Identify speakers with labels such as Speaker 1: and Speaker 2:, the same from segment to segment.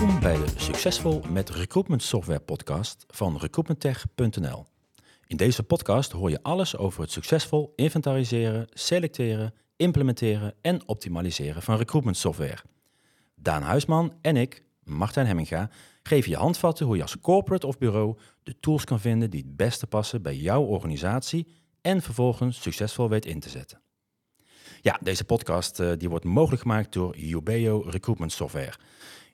Speaker 1: Welkom bij de Succesvol met Recruitment Software podcast van recruitmenttech.nl. In deze podcast hoor je alles over het succesvol inventariseren, selecteren, implementeren en optimaliseren van recruitment software. Daan Huisman en ik, Martijn Hemminga, geven je handvatten hoe je als corporate of bureau de tools kan vinden die het beste passen bij jouw organisatie en vervolgens succesvol weet in te zetten. Ja, deze podcast uh, die wordt mogelijk gemaakt door Ubeo Recruitment Software.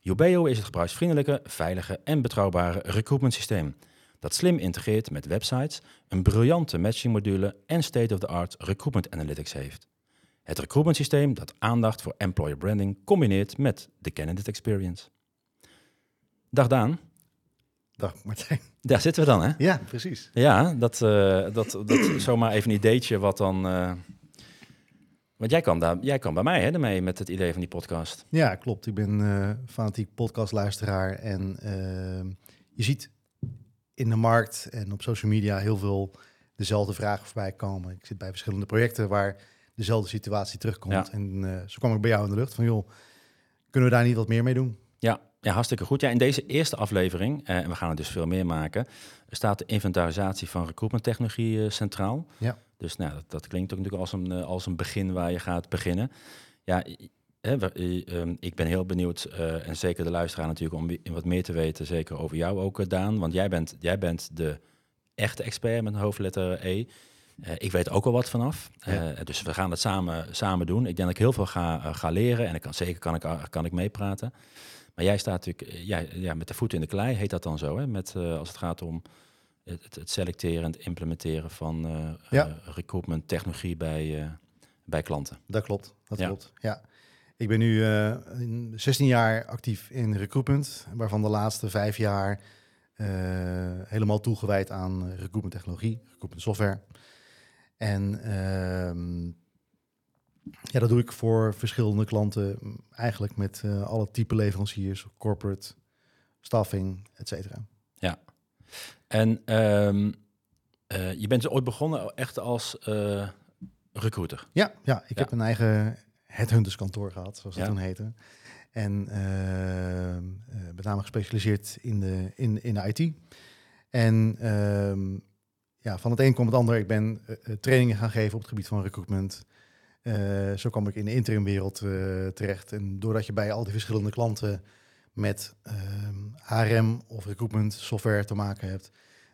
Speaker 1: Ubeo is het gebruiksvriendelijke, veilige en betrouwbare recruitment systeem dat slim integreert met websites, een briljante matchingmodule en state-of-the-art recruitment analytics heeft. Het recruitment systeem dat aandacht voor employer branding combineert met de candidate experience. Dag Daan.
Speaker 2: Dag Martijn.
Speaker 1: Daar zitten we dan, hè?
Speaker 2: Ja, precies.
Speaker 1: Ja, dat, uh, dat, dat zomaar even een ideetje wat dan... Uh, want jij kan, daar, jij kan bij mij hè, ermee met het idee van die podcast.
Speaker 2: Ja, klopt. Ik ben uh, fanatiek podcastluisteraar en je ziet in de markt en op social media heel veel dezelfde vragen voorbij komen. Ik zit bij verschillende projecten waar dezelfde situatie terugkomt. En zo kwam ik bij jou in de lucht van, joh, kunnen we daar niet wat meer mee doen?
Speaker 1: Ja, ja, hartstikke goed. Ja, in deze eerste aflevering, uh, en we gaan er dus veel meer maken, staat de inventarisatie van recruitmenttechnologie uh, centraal. Ja. Dus nou, dat, dat, klinkt ook natuurlijk als een, uh, als een begin waar je gaat beginnen. Ja, hè, ehm, ik ben heel benieuwd, en zeker de luisteraar natuurlijk, om wat meer te weten, zeker over jou ook, Daan. Want jij bent, jij bent de echte expert met een hoofdletter E. ik weet ook al wat vanaf. Ja. dus we gaan het samen, samen doen. Ik denk dat ik heel veel ga, ga leren en ik kan, zeker kan ik, kan ik meepraten. Maar jij staat natuurlijk eh, ja, ja, met de voet in de klei, heet dat dan zo, hè? Met, als het gaat om het, het, selecteren en het implementeren van uh, ja. recruitment technologie bij, bij klanten.
Speaker 2: Dat klopt, dat ja. klopt. Ja. Ik ben nu 16 jaar actief in recruitment, waarvan de laatste vijf jaar helemaal toegewijd aan recruitment technologie, recruitment software. En ehm, ja, dat doe ik voor verschillende klanten, eigenlijk met uh, alle type leveranciers, corporate, staffing, et cetera.
Speaker 1: En um, uh, je bent ooit begonnen echt als uh, recruiter?
Speaker 2: Ja, ja ik ja. heb een eigen headhunterskantoor gehad, zoals ja. toen heette. En ehm, met name gespecialiseerd in de, in, in de IT. En um, ja, van het een komt het ander. Ik ben trainingen gaan geven op het gebied van recruitment. Uh, zo kwam ik in de interimwereld uh, terecht. En doordat je bij al die verschillende klanten met ehm, HRM of recruitment software te maken hebt,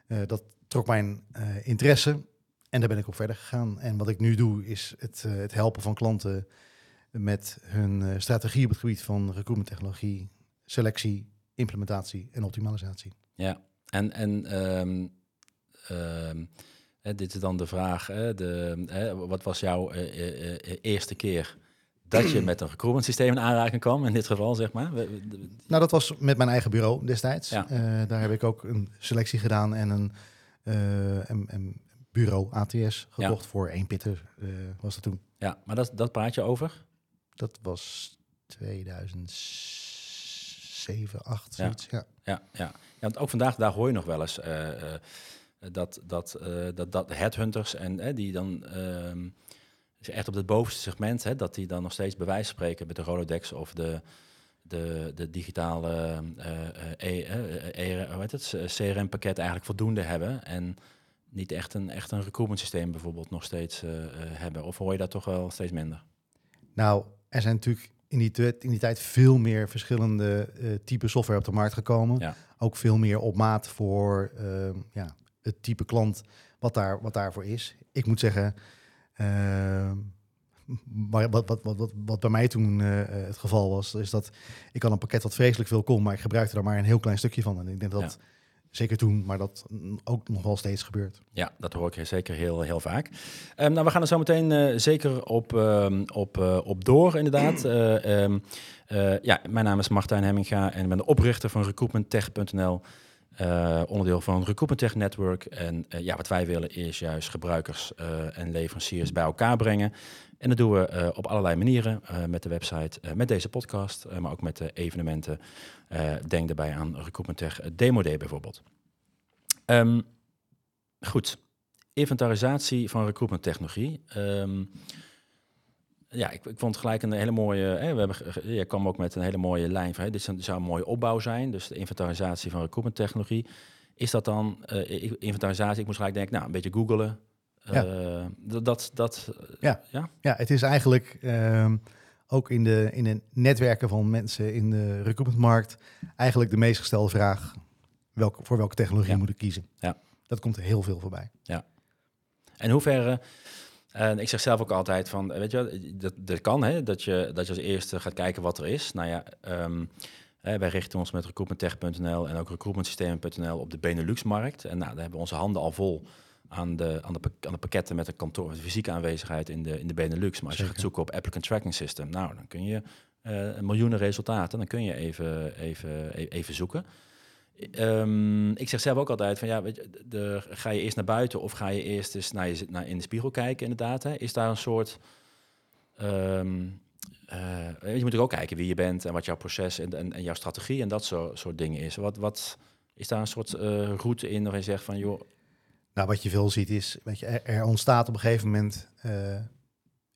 Speaker 2: uh, dat trok mijn interesse. En daar ben ik op verder gegaan. En wat ik nu doe, is het, het helpen van klanten met hun strategie op het gebied van recruitment technologie, selectie, implementatie en optimalisatie.
Speaker 1: Ja, en, en um, um dit is dan de vraag, de, wat was jouw eh, eh, eh, eerste keer dat je met een recruitment systeem in aanraking kwam, in dit geval, zeg maar?
Speaker 2: Nou, dat was met mijn eigen bureau destijds. Ja. daar heb ik ook een selectie gedaan en een, een bureau ATS gekocht voor één pitter, was dat toen.
Speaker 1: Ja, maar dat, dat praat je over?
Speaker 2: Dat was 2007, 8, zoiets.
Speaker 1: Ja. Ja. Ja, ja. want ook vandaag daar hoor je nog wel eens dat, dat, dat, dat headhunters en die dan uh, echt op het bovenste segment, hè, dat die dan nog steeds bij wijze van spreken met de Rolodex of de, de, de digitale e, e, hoe heet het, CRM-pakket eigenlijk voldoende hebben en niet echt een, echt een recruitment systeem bijvoorbeeld nog steeds hebben. Of hoor je dat toch wel steeds minder?
Speaker 2: Nou, er zijn natuurlijk in die, in die tijd veel meer verschillende uh, type software op de markt gekomen. Ja. Ook veel meer op maat voor uh, ja, het type klant wat, daar, wat daarvoor is. Ik moet zeggen, uh, wat, wat, wat, wat, wat bij mij toen uh, het geval was, is dat ik had een pakket wat vreselijk veel kon, maar ik gebruikte er maar een heel klein stukje van. En ik denk dat zeker toen, maar dat ook nog wel steeds gebeurt.
Speaker 1: Ja, dat hoor ik zeker heel, heel vaak. Um, nou, we gaan er zo meteen uh, zeker op, uh, op, uh, op door, inderdaad. Um, ja, mijn naam is Martijn Hemminga en ik ben de oprichter van recruitmenttech.nl. Uh, onderdeel van Recruitment Tech Network. En uh, ja, wat wij willen is juist gebruikers uh, en leveranciers bij elkaar brengen. En dat doen we op allerlei manieren. met de website, met deze podcast, maar ook met de evenementen. denk daarbij aan Recruitment Tech Demo Day bijvoorbeeld. Um, goed, inventarisatie van recruitment technologie. Um, ja, ik, ik vond gelijk een hele mooie. Hè, we hebben, je kwam ook met een hele mooie lijn van. Hè, dit zou een mooie opbouw zijn. Dus de inventarisatie van recruitment technologie. Is dat dan uh, inventarisatie? Ik moest gelijk denken, nou, een beetje googelen. Ja. Uh, dat, dat,
Speaker 2: ja. ja. Ja. het is eigenlijk uh, ook in de, in de netwerken van mensen in de recruitmentmarkt eigenlijk de meest gestelde vraag: welke, voor welke technologie moet ik kiezen? Ja. Dat komt heel veel voorbij.
Speaker 1: Ja. En hoe ver en ik zeg zelf ook altijd van, weet je, dat, dat kan, hè, dat, je, dat je als eerste gaat kijken wat er is. Nou ja, um, hè, wij richten ons met recruitmenttech.nl en ook recruitmentsystemen.nl op de Benelux-markt. En nou, daar hebben we onze handen al vol aan de, aan de, aan de pakketten met de kantoor, de fysieke aanwezigheid in de, in de Benelux. Maar als je gaat zoeken op applicant tracking system, nou, dan kun je uh, miljoenen resultaten, dan kun je even, even, e-, even zoeken. Um, ik zeg zelf ook altijd van ja, weet je, de, ga je eerst naar buiten of ga je eerst eens naar je, in de spiegel kijken inderdaad. Hè? Is daar een soort... Um, uh, je moet ook kijken wie je bent en wat jouw proces en, en, jouw strategie en dat soort, soort dingen is. Wat, wat is daar een soort uh, route in waarin je zegt van joh...
Speaker 2: Nou, wat je veel ziet is, weet je, er, ontstaat op een gegeven moment uh,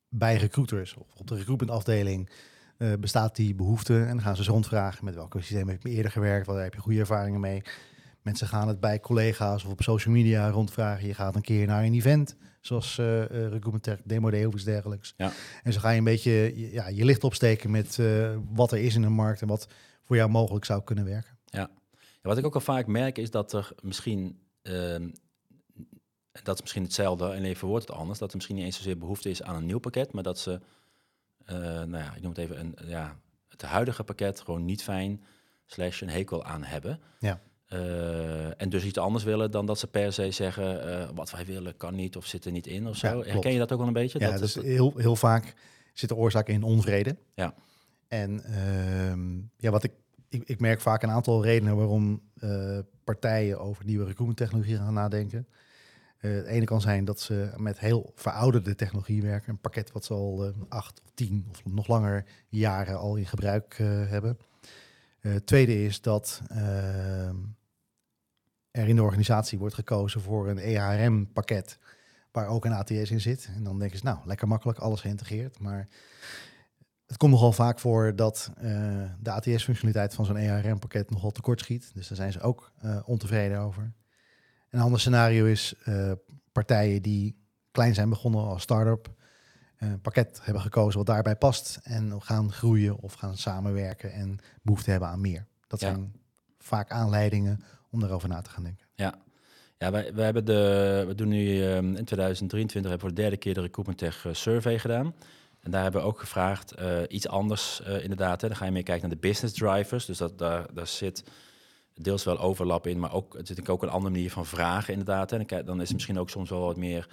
Speaker 2: bij recruiters of op de recruitmentafdeling uh, bestaat die behoefte. En dan gaan ze eens rondvragen met welke systeem heb je eerder gewerkt, waar heb je goede ervaringen mee. Mensen gaan het bij collega's of op social media rondvragen. Je gaat een keer naar een event, zoals uh, Recruitment Tech, Demo Day of iets dergelijks. Ja. En zo ga je een beetje ja, je licht opsteken met wat er is in de markt en wat voor jou mogelijk zou kunnen werken.
Speaker 1: Ja. ja wat ik ook al vaak merk is dat er misschien, ehm, dat is misschien hetzelfde en even wordt het anders, dat er misschien niet eens zozeer behoefte is aan een nieuw pakket, maar dat ze nou ja, ik noem het even, een, ja, het huidige pakket gewoon niet fijn, slash een hekel aan hebben. Ja. Uh, en dus iets anders willen dan dat ze per se zeggen, uh, wat wij willen kan niet of zit er niet in of zo. Ja, Herken je dat ook wel een beetje?
Speaker 2: Ja,
Speaker 1: dat
Speaker 2: dus heel, heel vaak zit de oorzaak in onvrede. Ja. En uh, ja, wat ik, ik, ik, merk vaak een aantal redenen waarom partijen over nieuwe recruitment technologie gaan nadenken. Uh, het ene kan zijn dat ze met heel verouderde technologie werken. Een pakket wat ze al uh, acht of tien of nog langer jaren al in gebruik uh, hebben. tweede is dat er in de organisatie wordt gekozen voor een EHRM-pakket waar ook een ATS in zit. En dan denken ze, nou, lekker makkelijk, alles geïntegreerd. Maar het komt nogal vaak voor dat de ATS-functionaliteit van zo'n EHRM-pakket nogal tekort schiet. Dus daar zijn ze ook ontevreden over. Een ander scenario is uh, partijen die klein zijn begonnen als start-up, een pakket hebben gekozen wat daarbij past en gaan groeien of gaan samenwerken en behoefte hebben aan meer. Dat zijn vaak aanleidingen om daarover na te gaan denken.
Speaker 1: Ja, ja wij, wij hebben de, we doen nu um, in 2023 hebben we voor de derde keer de Recruitment Tech eh, Survey gedaan. En daar hebben we ook gevraagd, uh, iets anders uh, inderdaad. Hè. Dan ga je meer kijken naar de business drivers. Dus dat, daar, daar zit deels wel overlap in, maar ook, het zit ook een andere manier van vragen inderdaad. En dan is het misschien ook soms wel wat meer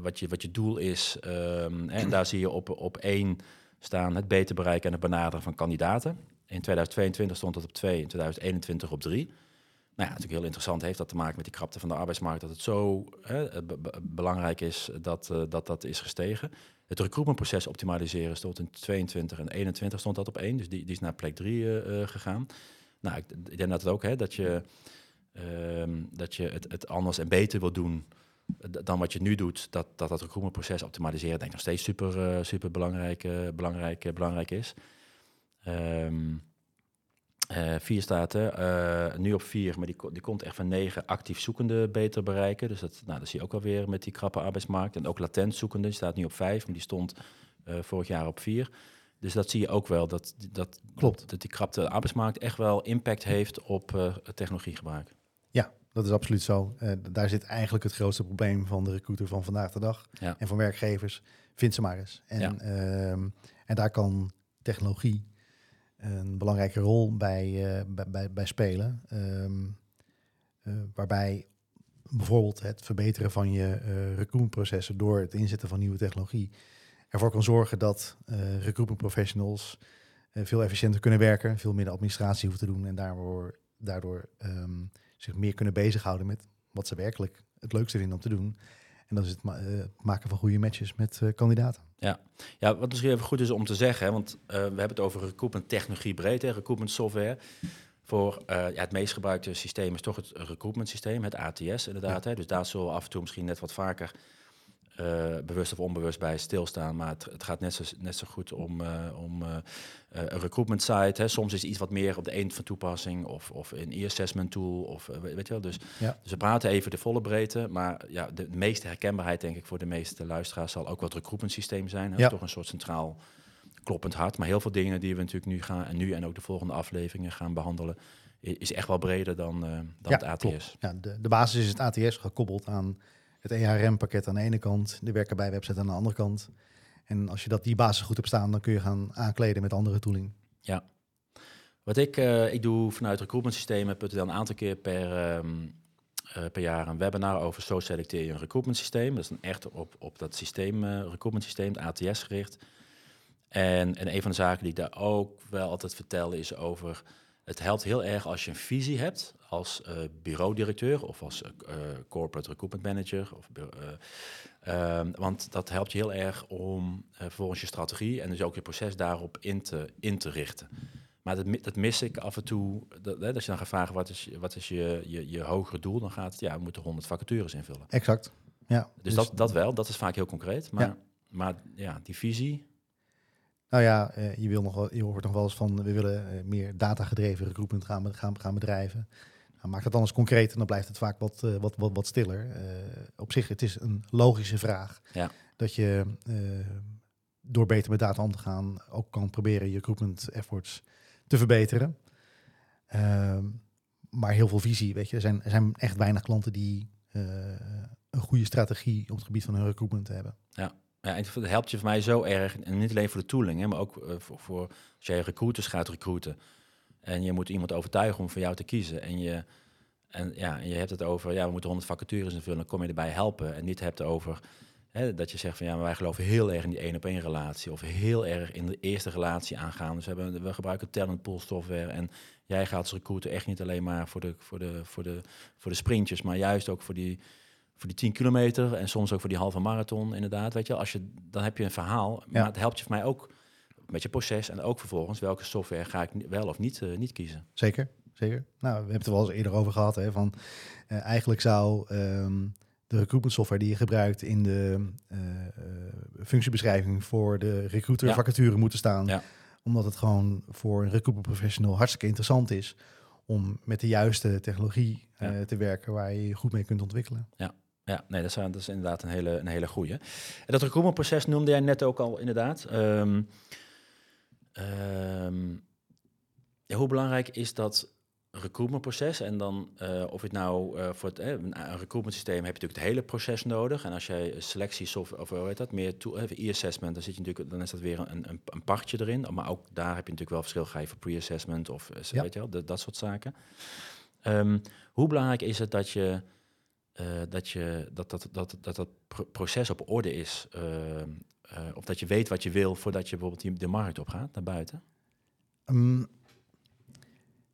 Speaker 1: wat je, wat je doel is. Um, en daar zie je op, op één staan het beter bereiken en het benaderen van kandidaten. In 2022 stond dat op twee, in 2021 op drie. Nou ja, natuurlijk heel interessant heeft dat te maken met die krapte van de arbeidsmarkt, dat het zo hè, belangrijk is dat, uh, dat dat is gestegen. Het recruitmentproces optimaliseren stond in 22 en 21 stond dat op één, dus die, die is naar plek 3 uh, gegaan. Nou, ik, denk dat het ook, hè, dat je, ehm, dat je het, het anders en beter wil doen dan wat je nu doet, dat dat, dat recruitmentproces optimaliseren, denk ik nog steeds super, uh, super belangrijk, uh, belangrijk, belangrijk is. Um, vier staat nu op vier, maar die, die komt echt van negen actief zoekende beter bereiken. Dus dat, nou, dat zie je ook alweer met die krappe arbeidsmarkt. En ook latent zoekende, staat nu op vijf, maar die stond vorig jaar op vier. Dus dat zie je ook wel, dat, dat, Klopt. dat die krapte arbeidsmarkt echt wel impact heeft op uh, technologiegebruik.
Speaker 2: Ja, dat is absoluut zo. Uh, daar zit eigenlijk het grootste probleem van de recruiter van vandaag de dag. En van werkgevers. Vind ze maar eens. En, ja. uh, en daar kan technologie een belangrijke rol bij, uh, bij, bij, bij, spelen. Um, waarbij bijvoorbeeld het verbeteren van je recruitmentprocessen door het inzetten van nieuwe technologie ervoor kan zorgen dat uh, recruitment professionals uh, veel efficiënter kunnen werken, veel minder administratie hoeven te doen en daardoor, daardoor um, zich meer kunnen bezighouden met wat ze werkelijk het leukste vinden om te doen. En dat is het, ma uh, maken van goede matches met kandidaten.
Speaker 1: Ja. ja, wat misschien even goed is om te zeggen, want we hebben het over recruitment technologie breed, hè, recruitment software. Voor ja, het meest gebruikte systeem is toch het recruitment systeem, het ATS inderdaad. Ja. Hè. Dus daar zullen we af en toe misschien net wat vaker uh, bewust of onbewust bij stilstaan. Maar het, het gaat net zo, net zo goed om, uh, om uh, een recruitment site. Hè. Soms is iets wat meer op de een van toepassing of, of een e-assessment tool. Of, weet je wel. Dus,
Speaker 2: ja.
Speaker 1: dus we praten even de volle breedte. Maar ja, de, de, meeste herkenbaarheid, denk ik, voor de meeste luisteraars zal ook wat recruitment systeem zijn. Hè. Ja. Toch een soort centraal kloppend hart. Maar heel veel dingen die we natuurlijk nu gaan en nu en ook de volgende afleveringen gaan behandelen, is echt wel breder dan, dan
Speaker 2: ja,
Speaker 1: het ATS.
Speaker 2: Ja, de, de basis is het ATS gekoppeld aan het EHRM-pakket aan de ene kant, de werken bij website aan de andere kant. En als je dat die basis goed hebt staan, dan kun je gaan aankleden met andere tooling.
Speaker 1: Ja. Wat ik, uh, ik doe vanuit recruitmentsystemen, putten dan een aantal keer per, um, uh, per jaar een webinar over zo selecteer je een recruitment systeem. Dat is dan echt op, op dat systeem, uh, recruitment systeem, het ATS gericht. En, en een van de zaken die ik daar ook wel altijd vertel is over het helpt heel erg als je een visie hebt als uh, bureaudirecteur of als uh, corporate recruitment manager. Of, uh, want dat helpt je heel erg om vervolgens je strategie en dus ook je proces daarop in te, in te richten. Maar dat, dat mis ik af en toe. Dat, hè, als je dan gaat vragen wat is, wat is je, je, je hogere doel, dan gaat het, ja, we moeten 100 vacatures invullen.
Speaker 2: Exact. Ja,
Speaker 1: dus, dus dat, dat wel, dat is vaak heel concreet. Maar ja, maar, ja die visie,
Speaker 2: nou ja, je, wil nog wel, je hoort nog wel eens van we willen meer datagedreven recruitment gaan, gaan, gaan bedrijven. Nou, maak dat dan eens concreet en dan blijft het vaak wat, uh, wat, wat, wat stiller. op zich, het is een logische vraag.
Speaker 1: Ja.
Speaker 2: Dat je door beter met data om te gaan ook kan proberen je recruitment efforts te verbeteren. Ehm, maar heel veel visie, weet je. Er zijn, er zijn echt weinig klanten die een goede strategie op het gebied van hun recruitment hebben.
Speaker 1: Ja. Ja, het helpt je voor mij zo erg. En niet alleen voor de tooling, hè, maar ook uh, voor, voor, als jij recruiters gaat recruiten. En je moet iemand overtuigen om voor jou te kiezen. En je, en, ja, en je hebt het over, ja, we moeten 100 vacatures invullen. Dan kom je erbij helpen. En niet hebt over hè, dat je zegt van ja, maar wij geloven heel erg in die één op één relatie. Of heel erg in de eerste relatie aangaan. Dus we, hebben, we gebruiken talent pool software. En jij gaat als recruiter echt niet alleen maar voor de, voor de, voor de, voor de sprintjes, maar juist ook voor die voor die 10 kilometer en soms ook voor die halve marathon, inderdaad. Weet je, als je, dan heb je een verhaal. Maar het helpt je voor mij ook met je proces en ook vervolgens welke software ga ik wel of niet, uh, niet kiezen.
Speaker 2: Zeker, zeker. Nou, we hebben het er wel eens eerder over gehad. Hè, van, uh, eigenlijk zou um, de recruitment software die je gebruikt in de uh, functiebeschrijving voor de recruiter vacature moeten staan.
Speaker 1: Ja.
Speaker 2: Omdat het gewoon voor een recruitment professional hartstikke interessant is om met de juiste technologie ja. te werken waar je je goed mee kunt ontwikkelen.
Speaker 1: Ja. Ja, nee, dat is, dat is inderdaad een hele, een hele goede. En dat recruitmentproces noemde jij net ook al inderdaad. Um, um, ja, hoe belangrijk is dat recruitmentproces? En dan, uh, of het nou uh, voor het, eh, een recruitment systeem heb je natuurlijk het hele proces nodig. En als jij selectiesoftware, of hoe heet dat, meer e-assessment, dan zit je natuurlijk, dan is dat weer een, een, een partje erin. Maar ook daar heb je natuurlijk wel verschil. Ga je voor pre-assessment of ja. weet je wel, dat, dat soort zaken. Um, hoe belangrijk is het dat je dat, je, dat, dat, dat, dat dat proces op orde is. Uh, uh, of dat je weet wat je wil voordat je bijvoorbeeld de markt op gaat, naar buiten?
Speaker 2: Um,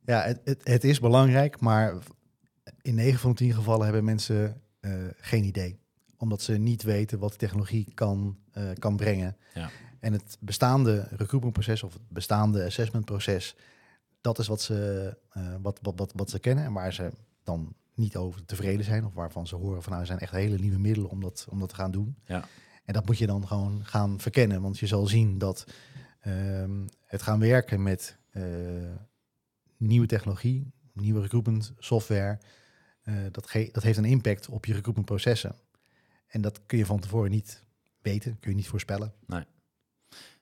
Speaker 2: ja, het, het, het, is belangrijk, maar in 9 van de 10 gevallen hebben mensen geen idee. Omdat ze niet weten wat de technologie kan, kan brengen.
Speaker 1: Ja.
Speaker 2: En het bestaande recruitmentproces of het bestaande assessmentproces, dat is wat ze, wat, wat, wat, wat ze kennen en waar ze dan niet over tevreden zijn. Of waarvan ze horen van nou, er zijn echt hele nieuwe middelen om dat, om dat te gaan doen.
Speaker 1: Ja.
Speaker 2: En dat moet je dan gewoon gaan verkennen. Want je zal zien dat um, het gaan werken met uh, nieuwe technologie, nieuwe recruitment software. Uh, dat, ge dat heeft een impact op je recruitment processen. En dat kun je van tevoren niet weten, kun je niet voorspellen.
Speaker 1: Nee.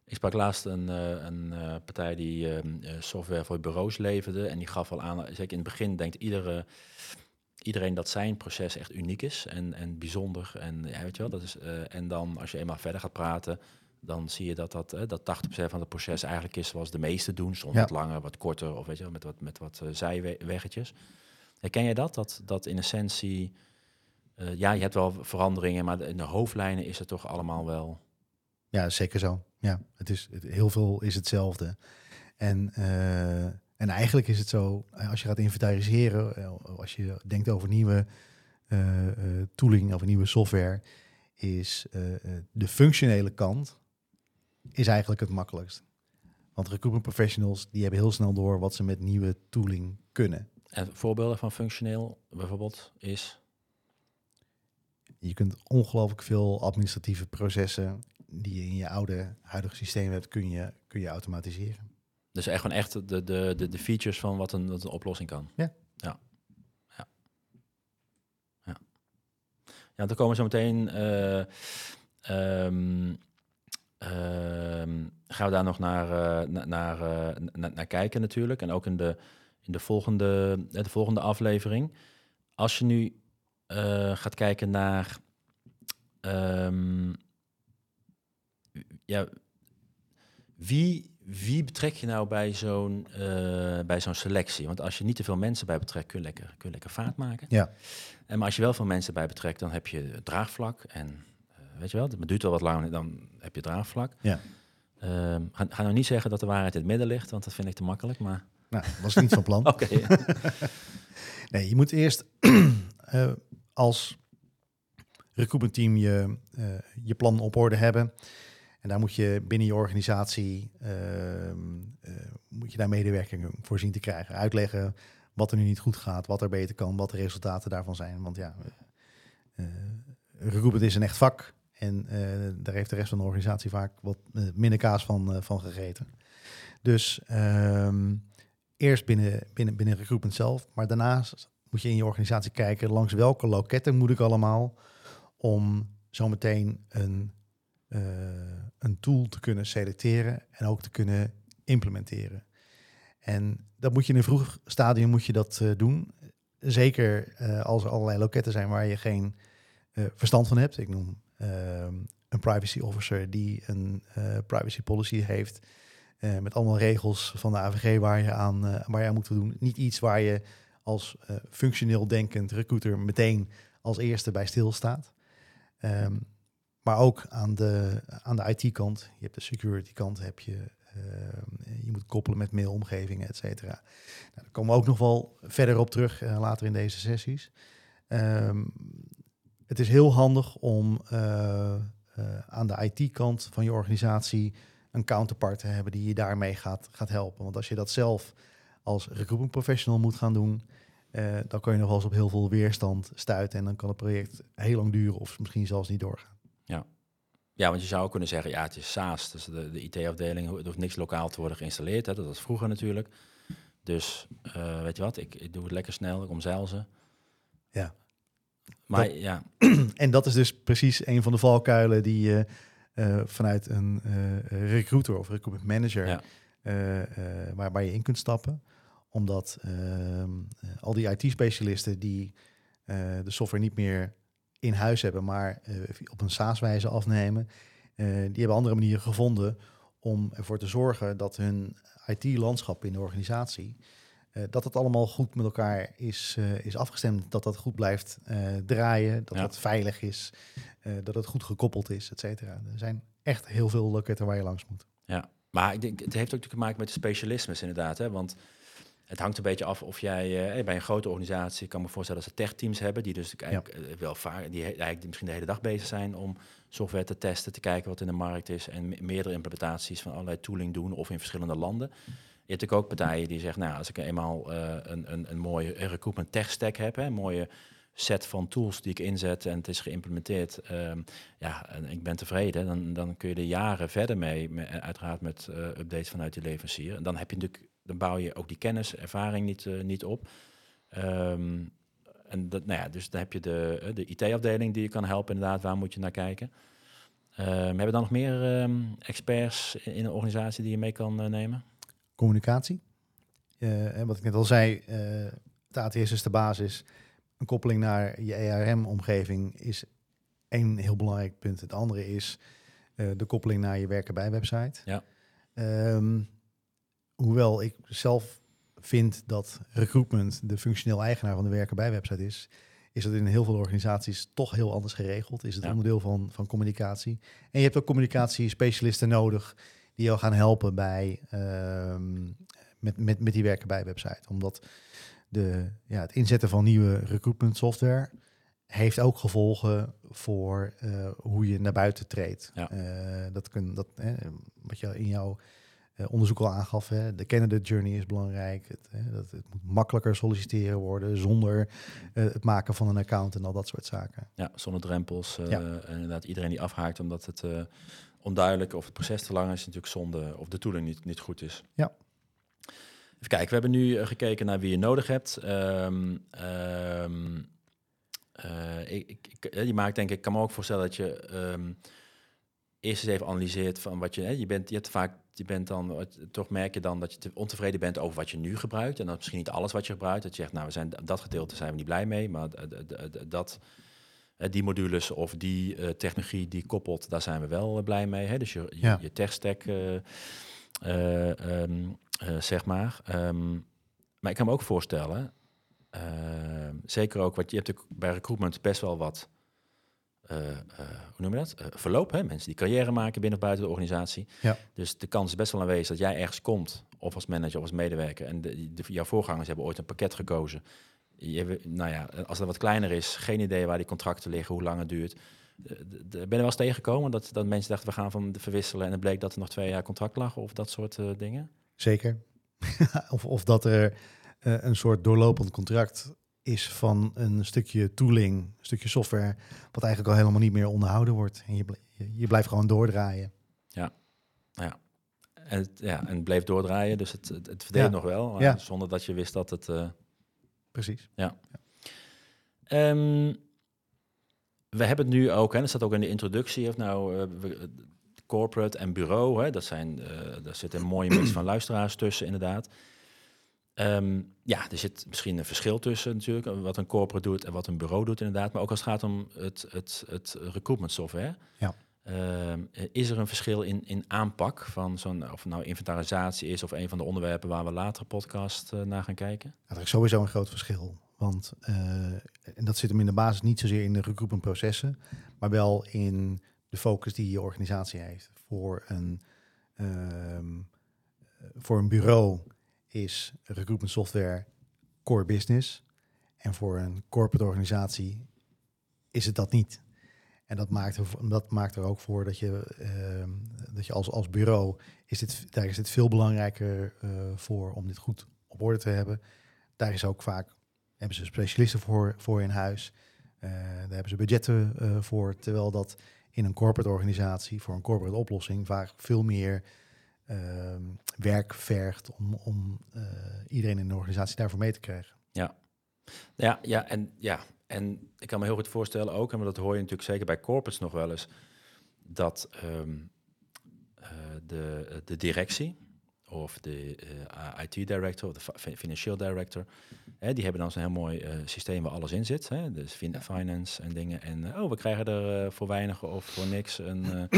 Speaker 1: Ik sprak laatst een, uh, een partij die ehm, software voor bureaus leverde. En die gaf al aan, zeker in het begin denkt iedere iedereen dat zijn proces echt uniek is en, en bijzonder. En, ja, weet je wel, dat is, uh, en dan als je eenmaal verder gaat praten, dan zie je dat, dat, uh, dat 80% van het proces eigenlijk is zoals de meeste doen. Soms ja. wat langer, wat korter of weet je wel, met wat, met wat uh, zijweggetjes. Herken je dat? Dat, dat in essentie, ja, je hebt wel veranderingen, maar in de hoofdlijnen is het toch allemaal wel...
Speaker 2: Ja, zeker zo. Ja, het is, het, heel veel is hetzelfde. En en eigenlijk is het zo, eh, als je gaat inventariseren, eh, als je denkt over nieuwe uh, tooling of nieuwe software, is uh, de functionele kant is eigenlijk het makkelijkst. Want recruitment professionals die hebben heel snel door wat ze met nieuwe tooling kunnen.
Speaker 1: En voorbeelden van functioneel bijvoorbeeld is?
Speaker 2: je kunt ongelooflijk veel administratieve processen die je in je oude, huidige systeem hebt, kun je, kun je automatiseren.
Speaker 1: Dus echt gewoon echt de, de, de, de features van wat een, wat een oplossing kan.
Speaker 2: Ja.
Speaker 1: Ja. Ja. Ja, ja dan komen we zo meteen... eh, ehm, ehm, gaan we daar nog naar, eh, na- naar, eh, na- naar kijken natuurlijk. En ook in de, in de, volgende, de volgende aflevering. Als je nu gaat kijken naar... ehm, ja, wie, wie betrek je nou bij zo'n eh, bij zo'n selectie? Want als je niet te veel mensen bij betrekt, kun je lekker, kun je lekker vaart maken.
Speaker 2: Ja.
Speaker 1: En maar als je wel veel mensen bij betrekt, dan heb je het draagvlak. En eh, weet je wel, het duurt wel wat langer, dan heb je draagvlak.
Speaker 2: Ja.
Speaker 1: Ehm, ga, ga nou niet zeggen dat de waarheid in het midden ligt, want dat vind ik te makkelijk. Maar
Speaker 2: Nou, was niet van plan.
Speaker 1: oké,
Speaker 2: Nee, je moet eerst eh, als recruitment team je, je plan op orde hebben. En daar moet je binnen je organisatie ehm, eh, moet je daar medewerking voor zien te krijgen. Uitleggen wat er nu niet goed gaat, wat er beter kan, wat de resultaten daarvan zijn. Want ja, recruitment is een echt vak. En daar heeft de rest van de organisatie vaak wat minder kaas van, van gegeten. Dus ehm, eerst binnen, binnen, binnen recruitment zelf, maar daarnaast moet je in je organisatie kijken langs welke loketten moet ik allemaal om zometeen een, een tool te kunnen selecteren en ook te kunnen implementeren. En dat moet je in een vroeg stadium moet je dat eh, doen. Zeker eh, als er allerlei loketten zijn waar je geen eh, verstand van hebt. Ik noem ehm, een privacy officer die een privacy policy heeft. met allemaal regels van de AVG waar je aan, waar je aan moet doen. Niet iets waar je als functioneel denkend recruiter meteen als eerste bij stilstaat. Ehm, maar ook aan de, aan de IT-kant. Je hebt de security-kant, heb je, ehm, je moet koppelen met mailomgevingen, et cetera. Nou, daar komen we ook nog wel verder op terug eh, later in deze sessies. Ehm, het is heel handig om eh, eh, aan de IT-kant van je organisatie een counterpart te hebben die je daarmee gaat, gaat helpen. Want als je dat zelf als recruitment professional moet gaan doen, dan kun je nog wel eens op heel veel weerstand stuiten en dan kan het project heel lang duren of misschien zelfs niet doorgaan.
Speaker 1: Ja, want je zou ook kunnen zeggen, ja, het is SaaS. Dus de, de IT-afdeling, het hoeft niks lokaal te worden geïnstalleerd. Hè. Dat was vroeger natuurlijk. Dus eh, weet je wat, ik, ik doe het lekker snel, ik omzeil ze.
Speaker 2: Ja.
Speaker 1: Maar
Speaker 2: Dat-
Speaker 1: ja,
Speaker 2: En dat is dus precies een van de valkuilen die je eh, vanuit een eh, recruiter of recruitment manager
Speaker 1: Ja.
Speaker 2: eh, eh, waar, waar je in kunt stappen. Omdat ehm, eh, al die IT-specialisten die eh, de software niet meer in huis hebben, maar eh, op een SaaS-wijze afnemen, eh, die hebben andere manieren gevonden om ervoor te zorgen dat hun IT-landschap in de organisatie, eh, dat het allemaal goed met elkaar is, is afgestemd, dat dat goed blijft draaien, dat
Speaker 1: Ja.
Speaker 2: het veilig is, dat het goed gekoppeld is, et cetera. Er zijn echt heel veel loketten waar je langs moet.
Speaker 1: maar ik denk, het heeft ook te maken met de specialismes inderdaad. Hè? Want het hangt een beetje af of jij eh, bij een grote organisatie, ik kan me voorstellen dat ze techteams hebben, die dus eigenlijk eh, wel vaak, die eigenlijk misschien de hele dag bezig zijn om software te testen, te kijken wat in de markt is en me- meerdere implementaties van allerlei tooling doen of in verschillende landen. Je hebt ook partijen die zeggen, nou, als ik eenmaal eh, een, een, een mooie recruitment tech stack heb, hè, een mooie set van tools die ik inzet en het is geïmplementeerd, ehm, ja, en ik ben tevreden, dan, dan kun je er jaren verder mee, me- uiteraard met eh, updates vanuit die leverancier. En dan heb je natuurlijk, dan bouw je ook die kennis, ervaring niet, eh, niet op. Ehm, en dat, nou ja, dus dan heb je de, eh, de IT-afdeling die je kan helpen, inderdaad, waar moet je naar kijken. Ehm, hebben we dan nog meer ehm, experts in in een organisatie die je mee kan eh, nemen?
Speaker 2: Communicatie. En wat ik net al zei, het ATS is de basis. Een koppeling naar je ERM-omgeving is één heel belangrijk punt. Het andere is de koppeling naar je werken bij website.
Speaker 1: Ja.
Speaker 2: Hoewel ik zelf vind dat recruitment de functioneel eigenaar van de werken bij website is, is dat in heel veel organisaties toch heel anders geregeld. Is het
Speaker 1: Ja.
Speaker 2: onderdeel van, van communicatie. En je hebt ook communicatiespecialisten nodig die jou gaan helpen bij ehm, met, met, met die werken bij website. Omdat de, ja, het inzetten van nieuwe recruitment software heeft ook gevolgen voor eh, hoe je naar buiten treedt.
Speaker 1: Ja.
Speaker 2: Eh, dat kun, dat, eh, wat je in jouw onderzoek al aangaf. Hè, de candidate journey is belangrijk. Het, hè, dat, het moet makkelijker solliciteren worden zonder het maken van een account en al dat soort zaken.
Speaker 1: Ja, zonder drempels. Ja. Inderdaad, iedereen die afhaakt omdat het onduidelijk of het proces te lang is, natuurlijk zonde of de tooling niet, niet goed is.
Speaker 2: Ja.
Speaker 1: Even kijken, we hebben nu gekeken naar wie je nodig hebt. Um, ik, ik, je maakt denk ik, kan me ook voorstellen dat je um, eerst eens even analyseert van wat je, hè, je bent, je hebt vaak, je bent dan, toch merk je dan dat je te ontevreden bent over wat je nu gebruikt en dat misschien niet alles wat je gebruikt. Dat je zegt, nou, we zijn dat gedeelte zijn we niet blij mee, maar dat die modules of die uh, technologie die koppelt, daar zijn we wel blij mee. Hè? Dus je, je, ja. je tech-stack, uh, um, zeg maar. Um, maar ik kan me ook voorstellen, ehm, zeker ook, wat je hebt bij recruitment best wel wat, hoe noem je dat? verloop, hè? mensen die carrière maken binnen of buiten de organisatie.
Speaker 2: Ja.
Speaker 1: Dus de kans is best wel aanwezig dat jij ergens komt, of als manager of als medewerker, en de, de, jouw voorgangers hebben ooit een pakket gekozen je, nou ja, als het wat kleiner is, geen idee waar die contracten liggen, hoe lang het duurt. Ben je wel eens tegengekomen dat, dat mensen dachten we gaan van verwisselen en het bleek dat er nog twee jaar contract lag of dat soort uh, dingen?
Speaker 2: Zeker. of, of dat er uh, een soort doorlopend contract is van een stukje tooling, een stukje software, wat eigenlijk al helemaal niet meer onderhouden wordt. En je, je blijft gewoon doordraaien.
Speaker 1: Ja, ja. En, het, ja, en het bleef doordraaien, dus het, het, het verdeelt nog wel, ja. zonder dat je wist dat het... Uh,
Speaker 2: Precies.
Speaker 1: Ja. Um, we hebben het nu ook, en dat staat ook in de introductie, of nou uh, corporate en bureau, hè, dat zijn, uh, daar zit een mooie mix van luisteraars tussen, inderdaad. Um, ja, er zit misschien een verschil tussen natuurlijk, wat een corporate doet en wat een bureau doet inderdaad. Maar ook als het gaat om het, het, het recruitment software.
Speaker 2: Ja.
Speaker 1: Um, is er een verschil in, in aanpak van zo'n, of nou inventarisatie is of een van de onderwerpen waar we later podcast uh, naar gaan kijken?
Speaker 2: Er is sowieso een groot verschil. Want uh, en dat zit hem in de basis niet zozeer in de recruitmentprocessen, maar wel in de focus die je organisatie heeft. Voor een, um, voor een bureau is recruitment software core business. En voor een corporate organisatie is het dat niet. En dat maakt, er, dat maakt er ook voor dat je, uh, dat je als, als bureau, is dit, daar is het veel belangrijker uh, voor om dit goed op orde te hebben. Daar is ook vaak, hebben ze specialisten voor, voor in huis. Uh, daar hebben ze budgetten uh, voor. Terwijl dat in een corporate organisatie, voor een corporate oplossing, vaak veel meer ehm, werk vergt om, om iedereen in de organisatie daarvoor mee te krijgen.
Speaker 1: Ja, ja, ja en ja, en ik kan me heel goed voorstellen ook, en dat hoor je natuurlijk zeker bij corporates nog wel eens, dat um, uh, de, de directie of de uh, IT director of de financieel director, hè, die hebben dan zo'n heel mooi uh, systeem waar alles in zit. Hè, dus fin finance en dingen. En oh, we krijgen er voor weinig of voor niks een,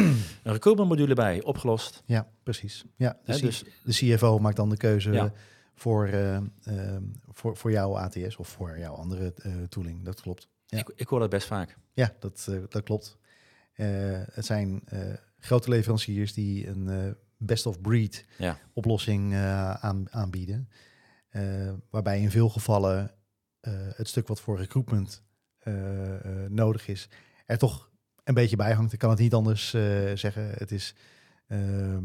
Speaker 1: een recruitment module bij, opgelost.
Speaker 2: Ja, precies. Ja, de, dus, de CFO maakt dan de keuze. Ja voor, uh, voor, voor jouw ATS of voor jouw andere tooling. Dat klopt.
Speaker 1: Ja. Ik, ik hoor dat best vaak.
Speaker 2: Ja, dat, dat klopt. het zijn grote leveranciers die een best of breed
Speaker 1: ja.
Speaker 2: oplossing aan, aanbieden. waarbij in veel gevallen het stuk wat voor recruitment nodig is, er toch een beetje bij hangt. Ik kan het niet anders zeggen. Het is, ehm,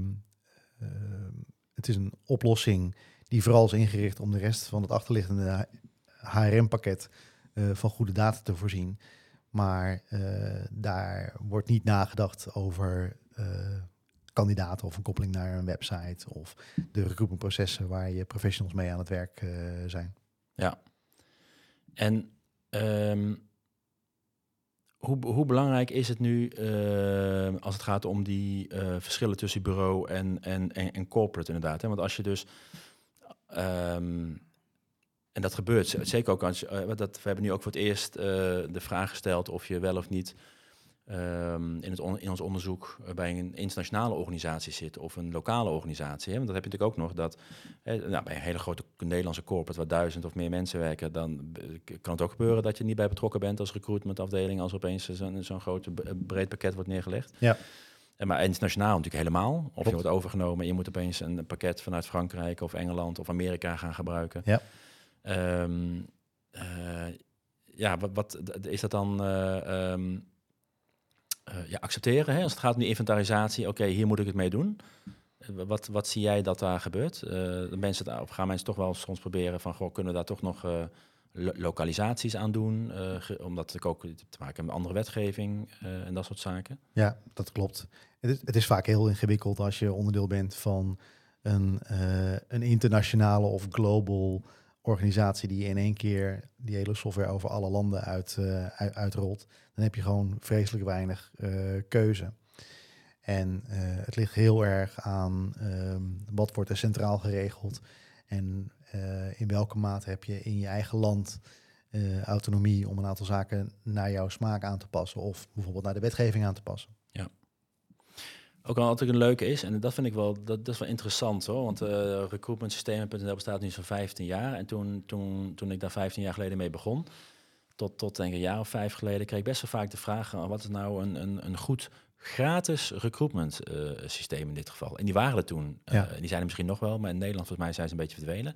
Speaker 2: het is een oplossing die vooral is ingericht om de rest van het achterliggende HRM-pakket uh, eh, van goede data te voorzien. Maar uh, daar wordt niet nagedacht over uh, kandidaten of een koppeling naar een website of de recruitmentprocessen waar je professionals mee aan het werk zijn.
Speaker 1: Ja. En um, hoe, hoe, belangrijk is het nu als het gaat om die verschillen tussen bureau en, en, en, corporate inderdaad? Hè? Want als je dus Um, en dat gebeurt zeker ook als je, uh, dat, we hebben nu ook voor het eerst de vraag gesteld of je wel of niet um, in, het on, in ons onderzoek uh, bij een internationale organisatie zit of een lokale organisatie. Hè? Want dat heb je natuurlijk ook nog dat nou, bij een hele grote Nederlandse corporate waar duizend of meer mensen werken, dan kan het ook gebeuren dat je niet bij betrokken bent als recruitmentafdeling als opeens zo'n zo'n groot breed pakket wordt neergelegd.
Speaker 2: Ja.
Speaker 1: Maar internationaal natuurlijk helemaal. Of je wordt overgenomen en je moet opeens een pakket vanuit Frankrijk of Engeland of Amerika gaan gebruiken.
Speaker 2: Ja.
Speaker 1: Um, uh, ja, wat, wat, is dat dan uh, um, uh, ja, accepteren? Hè? Als het gaat om die inventarisatie, oké, hier moet ik het mee doen. wat, wat zie jij dat daar gebeurt? Uh, mensen, of gaan mensen toch wel soms proberen van, goh, kunnen we daar toch nog uh, lokalisaties aan doen? Omdat ik ook te maken met andere wetgeving en dat soort zaken.
Speaker 2: Ja, dat klopt. Het is, het is, vaak heel ingewikkeld als je onderdeel bent van een, een internationale of global organisatie die in één keer die hele software over alle landen uit, uit, uitrolt. Dan heb je gewoon vreselijk weinig keuze. En uh, het ligt heel erg aan um, wat wordt er centraal geregeld en uh, in welke mate heb je in je eigen land uh, autonomie om een aantal zaken naar jouw smaak aan te passen of bijvoorbeeld naar de wetgeving aan te passen.
Speaker 1: Ja. Ook altijd een leuke is, en dat vind ik wel, dat, dat is wel interessant hoor, want uh, recruitmentsystemen.nl bestaat nu zo'n 15 jaar. En toen, toen, toen ik daar 15 jaar geleden mee begon, tot, tot denk ik een jaar of vijf geleden, kreeg ik best wel vaak de vraag, wat is nou een, een, een goed gratis recruitment uh, systeem in dit geval. En die waren er toen. Die zijn er misschien nog wel, maar in Nederland volgens mij zijn ze een beetje verdwenen.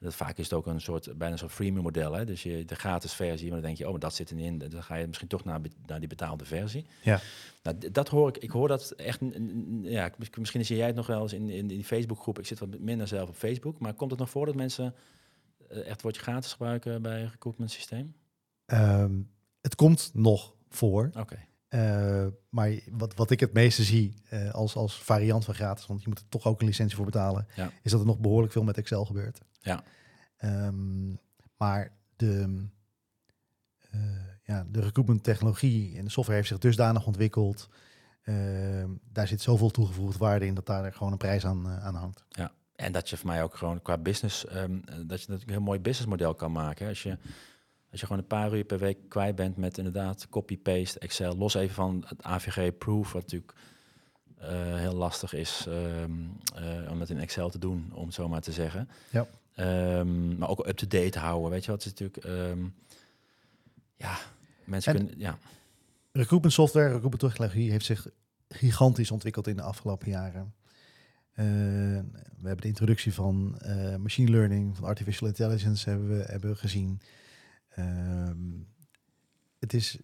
Speaker 1: Dat vaak is het ook een soort, bijna zo'n freemium model. Hè? Dus je de gratis versie, maar dan denk je, oh, maar dat zit er in. Dan ga je misschien toch naar, naar die betaalde versie.
Speaker 2: Ja.
Speaker 1: Nou, dat hoor ik. Ik hoor dat echt. Ja, misschien zie jij het nog wel eens in, in, die Facebookgroep. Ik zit wat minder zelf op Facebook. Maar komt het nog voor dat mensen uh, echt woordje gratis gebruiken bij een recruitment systeem?
Speaker 2: Um, het komt nog voor.
Speaker 1: Oké. Okay.
Speaker 2: Uh, maar wat, wat ik het meeste zie uh, als, als variant van gratis, want je moet er toch ook een licentie voor betalen,
Speaker 1: ja.
Speaker 2: is dat er nog behoorlijk veel met Excel gebeurt.
Speaker 1: Ja.
Speaker 2: Um, maar de, uh, ja, de recruitment technologie en de software heeft zich dusdanig ontwikkeld. Ehm, daar zit zoveel toegevoegde waarde in dat daar gewoon een prijs aan, aan hangt.
Speaker 1: Ja, en dat je voor mij ook gewoon qua business, um, dat je natuurlijk een heel mooi businessmodel kan maken. Als je als je gewoon een paar uur per week kwijt bent met inderdaad copy-paste, Excel, los even van het AVG-proof, wat natuurlijk uh, heel lastig is um, uh, om het in Excel te doen, om het zo maar te zeggen.
Speaker 2: Ja.
Speaker 1: Um, maar ook up-to-date houden, weet je wat? Het is natuurlijk, um, ja, mensen en kunnen, ja.
Speaker 2: Recruitment software, recruitment technologie heeft zich gigantisch ontwikkeld in de afgelopen jaren. Uh, we hebben de introductie van machine learning, van artificial intelligence hebben we, hebben we gezien. Um, het, is,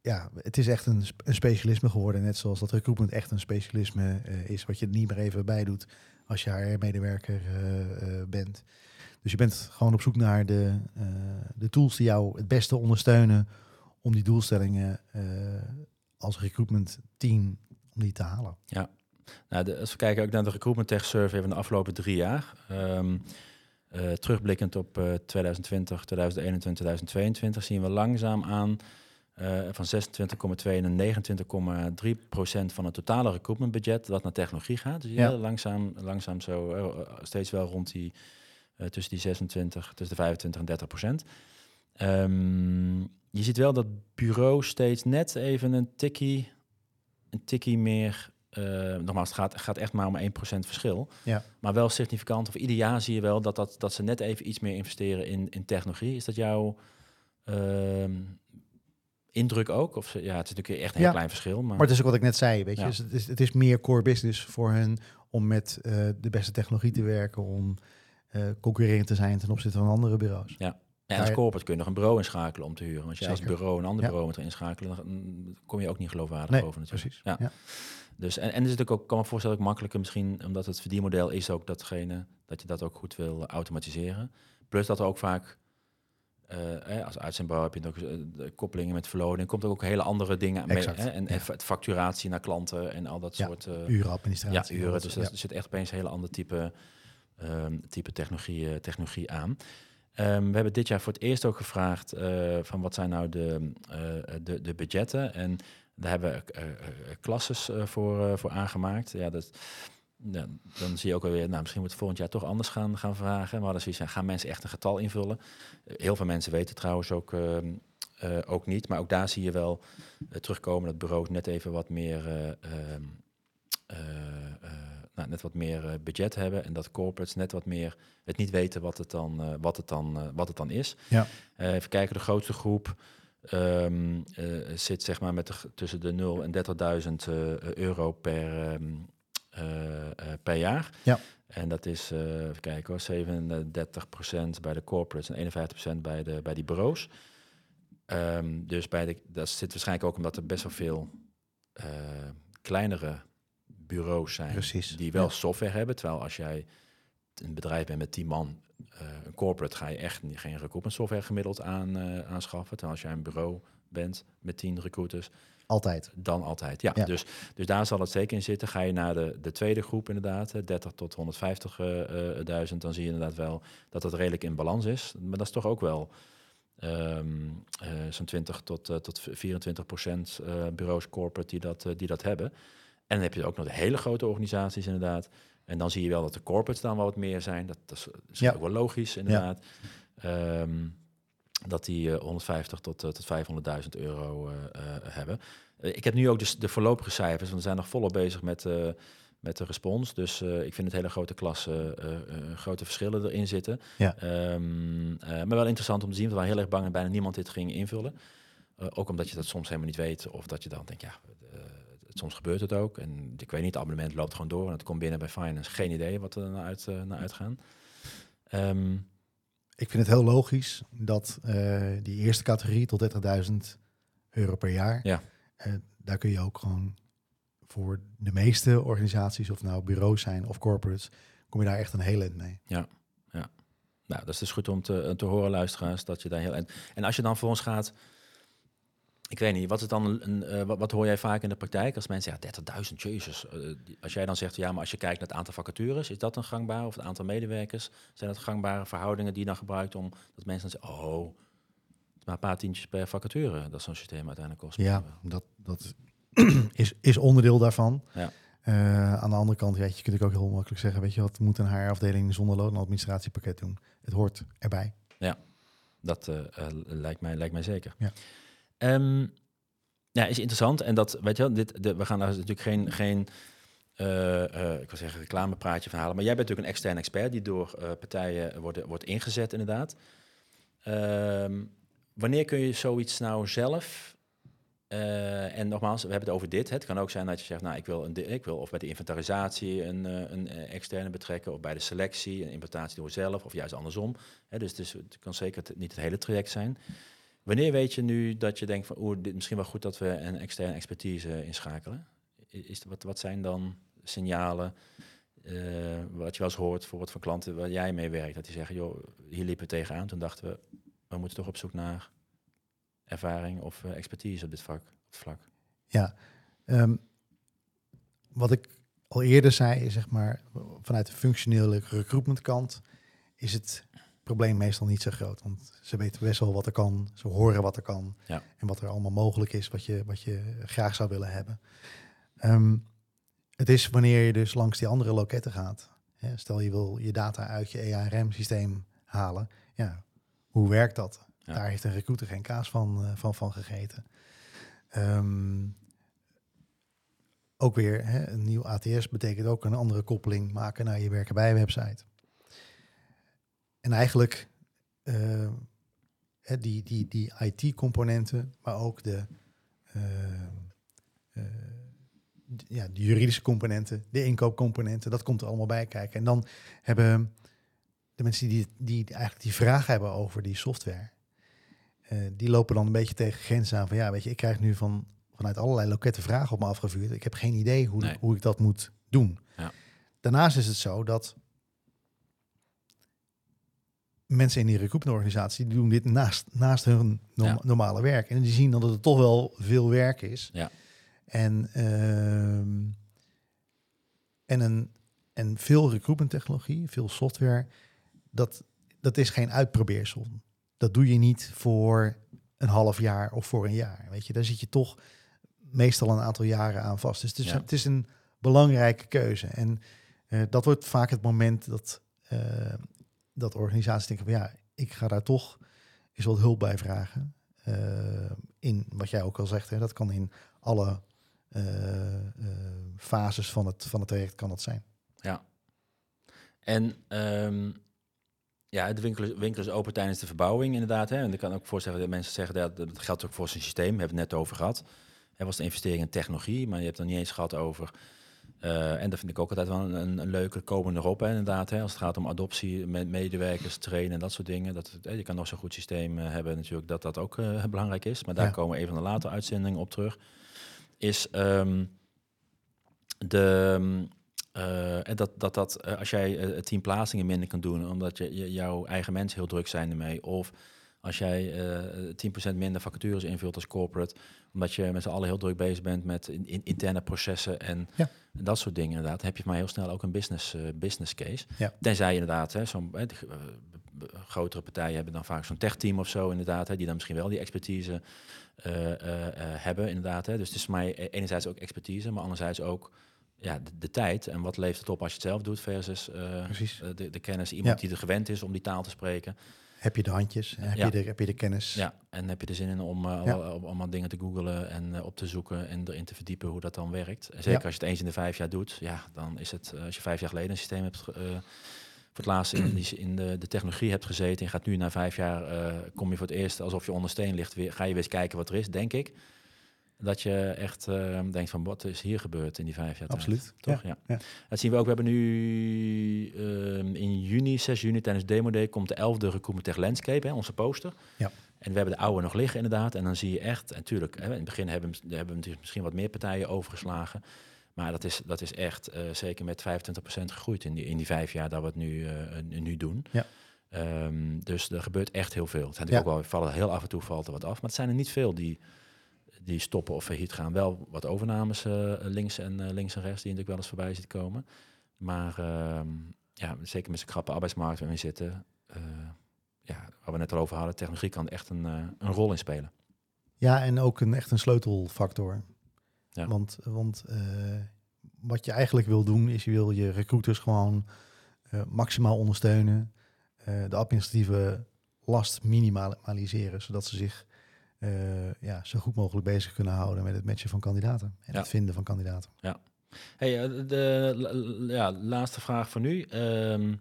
Speaker 2: ja, het is echt een, een, specialisme geworden, net zoals dat recruitment echt een specialisme uh, is, wat je er niet meer even bij doet als je HR-medewerker uh, uh, bent. Dus je bent gewoon op zoek naar de, de tools die jou het beste ondersteunen om die doelstellingen als recruitment team om die te halen.
Speaker 1: Ja, nou, de, als we kijken ook naar de recruitment tech survey van de afgelopen drie jaar. Um, terugblikkend op uh, 2020, 2021, 2022 zien we langzaam aan uh, van 26,2 naar 29,3 procent van het totale recruitmentbudget dat naar technologie gaat. Dus ja. langzaam, langzaam zo uh, steeds wel rond die tussen die 26, tussen de 25 en 30 procent. Um, je ziet wel dat bureau steeds net even een tikkie, een tikkie meer nogmaals, het gaat, gaat echt maar om 1% verschil.
Speaker 2: Ja.
Speaker 1: Maar wel significant, of ieder jaar zie je wel dat, dat, dat ze net even iets meer investeren in, in technologie. Is dat jouw uh, indruk ook? Of, ja, het is natuurlijk echt een heel klein verschil. Maar...
Speaker 2: maar het is ook wat ik net zei, weet je. Ja. Dus het, is, het is meer core business voor hen om met uh, de beste technologie te werken, om uh, concurrerend te zijn ten opzichte van andere bureaus.
Speaker 1: Ja. En als corporate kun je nog een bureau inschakelen om te huren. Want je als bureau een ander ja. bureau moet inschakelen, dan kom je ook niet geloofwaardig
Speaker 2: nee,
Speaker 1: over natuurlijk.
Speaker 2: Precies.
Speaker 1: Ja. Dus, en, en is natuurlijk ook, kan me voorstellen, ook makkelijker misschien, omdat het verdienmodel is ook datgene, dat je dat ook goed wil automatiseren. Plus dat er ook vaak, uh, als uitzendbouw heb je ook de koppelingen met verloning, komt er ook hele andere dingen mee. Hè, en, ja. en facturatie naar klanten en al dat
Speaker 2: ja,
Speaker 1: soort... Uh,
Speaker 2: urenadministratie.
Speaker 1: Ja, uren. Dus er zit echt opeens een hele andere type, um, type technologie, technologie aan. Um, we hebben dit jaar voor het eerst ook gevraagd van wat zijn nou de, de, de budgetten. En daar hebben we klasses voor, voor aangemaakt. Ja, dat, ja, dan zie je ook alweer, nou, misschien moet het volgend jaar toch anders gaan, gaan vragen. Maar dan zoiets gaan mensen echt een getal invullen. heel veel mensen weten trouwens ook, ehm, ook niet. Maar ook daar zie je wel terugkomen dat bureaus net even wat meer ehm, nou, net wat meer budget hebben en dat corporates net wat meer het niet weten wat het dan, wat het dan, wat het dan is.
Speaker 2: Ja.
Speaker 1: even kijken, de grootste groep um, zit zeg maar met de, tussen de 0 en 30.000 euro per, um, per jaar.
Speaker 2: Ja.
Speaker 1: En dat is, even kijken hoor, 37% bij de corporates en 51% bij, de, bij die bureaus. Um, dus bij de, dat zit waarschijnlijk ook omdat er best wel veel kleinere bureaus zijn
Speaker 2: Precies,
Speaker 1: die wel
Speaker 2: ja.
Speaker 1: software hebben. Terwijl als jij een bedrijf bent met 10 man, eh, een corporate, ga je echt geen recruitment software gemiddeld aan, eh, aanschaffen. Terwijl als jij een bureau bent met 10 recruiters,
Speaker 2: Altijd.
Speaker 1: dan altijd. Ja,
Speaker 2: Ja.
Speaker 1: Dus, dus daar zal het zeker in zitten. Ga je naar de, de tweede groep inderdaad, hè, 30 tot 150.000, dan zie je inderdaad wel dat het redelijk in balans is. Maar dat is toch ook wel ehm, eh, zo'n 20 tot, eh, tot 24 procent eh, bureaus corporate die dat, eh, die dat hebben. En dan heb je ook nog de hele grote organisaties inderdaad. En dan zie je wel dat de corporates dan wel wat meer zijn. Dat, dat is, is
Speaker 2: Ja.
Speaker 1: ook wel logisch inderdaad. Ehm, dat die eh, 150 tot, eh, tot 500.000 euro eh, eh, hebben. Eh, ik heb nu ook dus de voorlopige cijfers, want we zijn nog volop bezig met, eh, met de respons. Dus eh, ik vind het hele grote klasse, eh, eh, grote verschillen erin zitten.
Speaker 2: Ja.
Speaker 1: Ehm, eh, maar wel interessant om te zien. We waren heel erg bang dat bijna niemand dit ging invullen. Eh, ook omdat je dat soms helemaal niet weet. Of dat je dan denkt, ja, eh, het- soms gebeurt het ook. En ik weet niet, het abonnement loopt gewoon door. En het komt binnen bij Finance. Geen idee wat er naar, uit, eh, naar uitgaan. Ehm,
Speaker 2: Ik vind het heel logisch dat eh, die eerste categorie tot 30.000 euro per jaar,
Speaker 1: Ja.
Speaker 2: eh, daar kun je ook gewoon voor de meeste organisaties, of nou bureaus zijn of corporates, kom je daar echt een hele eind mee.
Speaker 1: Nou, dat is dus goed om te, te horen, luisteraars, dat je daar heel... En, en als je dan voor ons gaat... Ik weet niet, wat is dan een, een, eh, wat, wat hoor jij vaak in de praktijk als mensen zeggen 30.000, jezus. eh, als jij dan zegt, ja, maar als je kijkt naar het aantal vacatures, is dat een gangbaar? Of het aantal medewerkers, zijn dat gangbare verhoudingen die je dan gebruikt om dat mensen dan zeggen, oh, maar een paar tientjes per vacature dat zo'n systeem uiteindelijk kost.
Speaker 2: Ja, dat, dat is, is onderdeel daarvan.
Speaker 1: Ja.
Speaker 2: Eh, aan de andere kant, ja, je kunt ook heel makkelijk zeggen, weet je wat, moet een HR-afdeling zonder loonadministratiepakket doen. Het hoort erbij.
Speaker 1: Dat eh, eh, lijkt, mij, lijkt mij zeker.
Speaker 2: Ja.
Speaker 1: Ehm, ja, is interessant. En dat, weet je wel, dit, de, we gaan daar natuurlijk geen, geen eh, eh, ik wil zeggen, reclamepraatje van halen. Maar jij bent natuurlijk een externe expert die door eh, partijen wordt, wordt ingezet, inderdaad. Ehm, wanneer kun je zoiets nou zelf... en nogmaals, we hebben het over dit. Het kan ook zijn dat je zegt, nou, ik wil, een, ik wil of bij de inventarisatie een, een externe betrekken, of bij de selectie, een implementatie door zelf, of juist andersom. Hè, dus het, kan zeker niet het hele traject zijn. Wanneer weet je nu dat je denkt van, oeh, dit misschien wel goed dat we een externe expertise inschakelen? I- Is, wat, wat zijn dan signalen eh, wat je wel eens hoort voor wat voor klanten waar jij mee werkt? Dat die zeggen, joh, hier liepen we tegenaan. Toen dachten we, we moeten toch op zoek naar ervaring of eh, expertise op dit vak, op het vlak.
Speaker 2: Ja, ehm, wat ik al eerder zei, is zeg maar, vanuit de functionele recruitment kant is het probleem meestal niet zo groot. Want ze weten best wel wat er kan, ze horen wat er kan
Speaker 1: Ja.
Speaker 2: en wat er allemaal mogelijk is, wat je, wat je graag zou willen hebben. Ehm, het is wanneer je dus langs die andere loketten gaat. Hè, stel je wil je data uit je EARM-systeem halen. Ja, hoe werkt dat?
Speaker 1: Ja.
Speaker 2: Daar heeft een recruiter geen kaas van, eh, van, van gegeten. Ehm, ook weer, hè, een nieuw ATS betekent ook een andere koppeling maken naar je werken bij website. En eigenlijk hè, die, die, die IT-componenten, maar ook de, eh, eh, ja, de juridische componenten, de inkoopcomponenten, dat komt er allemaal bij kijken. En dan hebben de mensen die, die eigenlijk die vraag hebben over die software, die lopen dan een beetje tegen grenzen aan van ja, weet je, ik krijg nu van, vanuit allerlei loketten vragen op me afgevuurd. Ik heb geen idee hoe,
Speaker 1: Nee.
Speaker 2: hoe ik dat moet doen.
Speaker 1: Ja.
Speaker 2: Daarnaast is het zo dat mensen in die recruitmentorganisatie die doen dit naast, naast hun
Speaker 1: Ja.
Speaker 2: normale werk. En die zien dat het toch wel veel werk is.
Speaker 1: Ja.
Speaker 2: En, ehm, en, een, en veel recruitment technologie, veel software, dat, dat is geen uitprobeersel. Dat doe je niet voor een half jaar of voor een jaar. Weet je, daar zit je toch meestal een aantal jaren aan vast. Dus het is,
Speaker 1: Ja.
Speaker 2: het is een belangrijke keuze. En eh, dat wordt vaak het moment dat, eh, dat organisaties denken van ja, ik ga daar toch eens wat hulp bij vragen. Eh, in wat jij ook al zegt, hè, dat kan in alle eh, fases van het, van het traject kan dat zijn.
Speaker 1: Ja. En ehm, ja, de winkel is, open tijdens de verbouwing inderdaad. Hè. En ik kan ook voorstellen dat mensen zeggen, dat, dat geldt ook voor zijn systeem. We hebben het net over gehad. Er was de investering in technologie, maar je hebt het nog niet eens gehad over... eh, en dat vind ik ook altijd wel een, een, een leuke komende erop, hè, inderdaad. Hè, als het gaat om adoptie, met medewerkers, trainen en dat soort dingen. Dat, hè, je kan nog zo'n goed systeem eh, hebben natuurlijk, dat dat ook eh, belangrijk is. Maar daar
Speaker 2: Ja.
Speaker 1: komen we even van de latere uitzendingen op terug. Is... ehm, de, en dat, dat, dat als jij tien plaatsingen minder kan doen, omdat je, jouw eigen mensen heel druk zijn ermee, of als jij uh, 10% minder vacatures invult als corporate, omdat je met z'n allen heel druk bezig bent met in, interne processen en, en, dat soort dingen, inderdaad, heb je maar heel snel ook een business, business case.
Speaker 2: Ja.
Speaker 1: Tenzij je inderdaad, zo'n grotere partijen hebben dan vaak zo'n tech-team of zo, inderdaad, hè, die dan misschien wel die expertise hebben, inderdaad. Hè. Dus het is voor mij enerzijds ook expertise, maar anderzijds ook ja, de, de, tijd en wat levert het op als je het zelf doet versus de, de, kennis. Iemand die er gewend is om die taal te spreken.
Speaker 2: Heb je de handjes? Heb, ja. je, de, heb je de kennis?
Speaker 1: Ja, en heb je er zin in om uh, ja. allemaal dingen te googlen en uh, op te zoeken en erin te verdiepen hoe dat dan werkt. En zeker als je het eens in de vijf jaar doet, ja, dan is het, als je vijf jaar geleden een systeem hebt voor het laatst in, in de, de, technologie hebt gezeten en gaat nu na vijf jaar, kom je voor het eerst alsof je onder steen ligt, weer, ga je weer eens kijken wat er is, denk ik. Dat je echt uh, denkt van wat is hier gebeurd in die vijf jaar
Speaker 2: Absoluut.
Speaker 1: Toch? Ja, ja. Dat zien we ook. We hebben nu uh, in juni, 6 juni tijdens Demo Day, komt de 11e Recruitment Tech Landscape, hè, onze poster.
Speaker 2: Ja.
Speaker 1: En we hebben de oude nog liggen inderdaad. En dan zie je echt, en natuurlijk, hè, in het begin hebben, hebben we misschien wat meer partijen overgeslagen. Maar dat is, dat is echt uh, zeker met 25% gegroeid in die, in die vijf jaar dat we het nu, uh, nu doen.
Speaker 2: Ja.
Speaker 1: Um, dus er gebeurt echt heel veel. Het zijn ja. ook wel, vallen heel af en toe valt er wat af. Maar het zijn er niet veel die, die stoppen of failliet gaan. Wel wat overnames uh, links, en, links en rechts die natuurlijk wel eens voorbij ziet komen. Maar ehm, ja, zeker met z'n krappe arbeidsmarkt waarin we zitten. ja, waar we net al over hadden, technologie kan echt een, een rol in spelen.
Speaker 2: Ja, en ook een, echt een sleutelfactor. Ja. Want, want uh, wat je eigenlijk wil doen, is je wil je recruiters gewoon uh, maximaal ondersteunen. Uh, de administratieve last minimaliseren, zodat ze zich ja, zo goed mogelijk bezig kunnen houden met het matchen van kandidaten en
Speaker 1: ja.
Speaker 2: het vinden van kandidaten.
Speaker 1: Ja. Hey, de ja, laatste vraag voor nu. Um,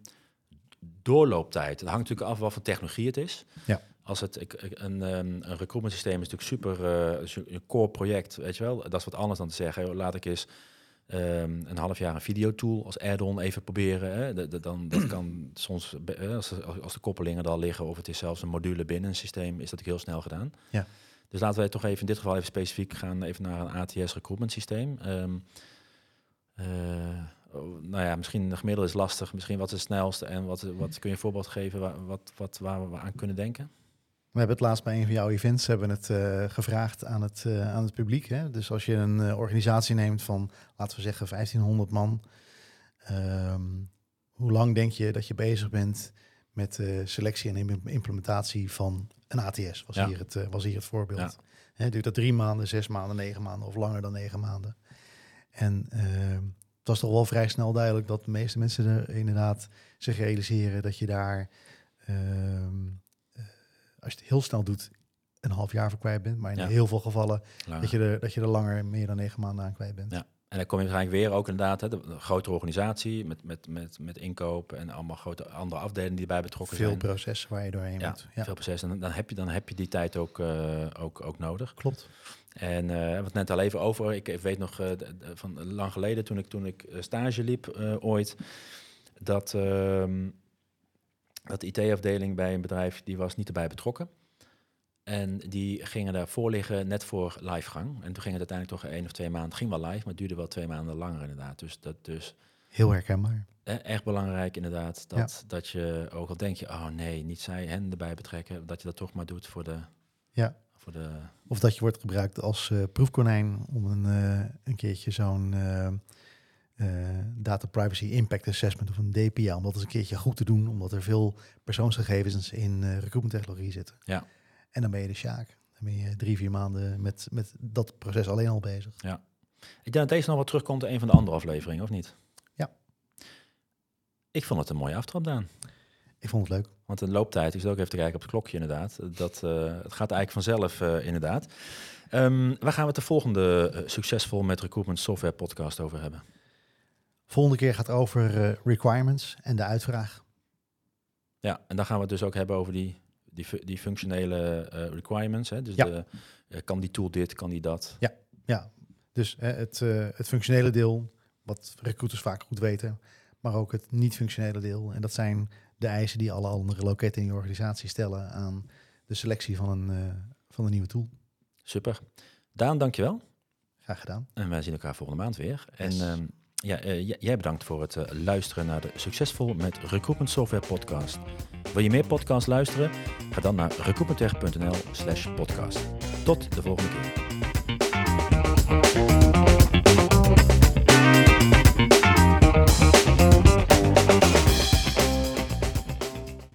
Speaker 1: doorlooptijd. Het hangt natuurlijk af wat voor technologie het is.
Speaker 2: Ja
Speaker 1: als het een, een recruitment systeem is natuurlijk super uh, een core project, weet je wel. Dat is wat anders dan te zeggen, laat ik eens um, een half jaar een videotool als add-on even proberen. Hè. De, de, dan dat kan soms als, als de koppelingen er al liggen of het is zelfs een module binnen een systeem, is dat ook heel snel gedaan.
Speaker 2: Ja.
Speaker 1: Dus laten wij toch even in dit geval even specifiek gaan even naar een ATS recruitment systeem. Um, uh, nou ja, misschien de gemiddelde is lastig. Misschien wat is het snelste en wat, wat kun je een voorbeeld geven waar, wat, wat, waar we aan kunnen denken?
Speaker 2: We hebben het laatst bij een van jouw events hebben het, uh, gevraagd aan het, uh, aan het publiek. Hè? Dus als je een uh, organisatie neemt van, laten we zeggen, 1500 man. Um, hoe lang denk je dat je bezig bent met selectie en implementatie van een ATS? Was,
Speaker 1: ja.
Speaker 2: hier, het, was hier het voorbeeld.
Speaker 1: Ja.
Speaker 2: Hè, duurt dat drie maanden, zes maanden, negen maanden of langer dan negen maanden? En ehm, het was toch wel vrij snel duidelijk dat de meeste mensen er inderdaad zich realiseren dat je daar ehm, als je het heel snel doet, een half jaar voor kwijt bent. Maar in
Speaker 1: Ja.
Speaker 2: heel veel gevallen
Speaker 1: Langer.
Speaker 2: dat je, er, dat je er langer meer dan negen maanden aan kwijt bent.
Speaker 1: Ja. En dan kom je waarschijnlijk weer ook inderdaad, hè, de, de grotere organisatie met, met, met, met inkoop en allemaal grote andere afdelingen die erbij betrokken
Speaker 2: Veel
Speaker 1: zijn.
Speaker 2: processen waar je doorheen
Speaker 1: Ja,
Speaker 2: moet. Ja,
Speaker 1: veel processen. En dan heb je, dan heb je die tijd ook, eh, ook, ook nodig.
Speaker 2: klopt.
Speaker 1: En eh, het net al even over. Ik weet nog eh, van lang geleden toen ik, toen ik stage liep ooit, dat, ehm, dat de IT-afdeling bij een bedrijf die was niet erbij betrokken. En die gingen daarvoor liggen net voor livegang. En toen ging het uiteindelijk toch één of twee maanden. ging wel live, maar het duurde wel twee maanden langer inderdaad. Dus dat dus
Speaker 2: Heel herkenbaar.
Speaker 1: echt belangrijk inderdaad. Dat, dat je ook al denk je, oh nee, niet zij hen erbij betrekken. Dat je dat toch maar doet voor de...
Speaker 2: Ja.
Speaker 1: Voor de
Speaker 2: Of dat je wordt gebruikt als eh, proefkonijn om een, eh, een keertje zo'n eh, Data Privacy Impact Assessment of een DPA, om dat eens een keertje goed te doen, omdat er veel persoonsgegevens in eh recruitment technologie zitten.
Speaker 1: Ja.
Speaker 2: En dan ben je de Sjaak. Dan ben je drie, vier maanden met, met dat proces alleen al bezig.
Speaker 1: Ik denk dat deze nog wat terugkomt in een van de andere afleveringen, of niet?
Speaker 2: Ja.
Speaker 1: Ik vond het een mooie aftrap, Daan.
Speaker 2: Ik vond het leuk.
Speaker 1: Want de looptijd, ik zit ook even te kijken op het klokje inderdaad. Dat, eh, het gaat eigenlijk vanzelf eh, inderdaad. Ehm, waar gaan we het de volgende eh, Succesvol met Recruitment Software podcast over hebben?
Speaker 2: Volgende keer gaat het over eh, requirements en de uitvraag.
Speaker 1: Ja, en dan gaan we het dus ook hebben over die, die, die functionele eh, requirements. Hè? Dus
Speaker 2: Ja.
Speaker 1: de, eh, kan die tool dit, kan die dat?
Speaker 2: Ja, dus eh, het, het functionele deel, wat recruiters vaak goed weten, maar ook het niet-functionele deel. En dat zijn de eisen die alle andere loketten in je organisatie stellen aan de selectie van een, van een nieuwe tool.
Speaker 1: Super. Daan, dankjewel.
Speaker 2: Graag graag gedaan.
Speaker 1: En wij zien elkaar volgende maand weer. En ehm, ja, eh, jij bedankt voor het eh, luisteren naar de Succesvol met Recruitment Software podcast. Wil je meer podcasts luisteren? Ga dan naar recruitmentech.nl slash podcast. Tot de volgende keer.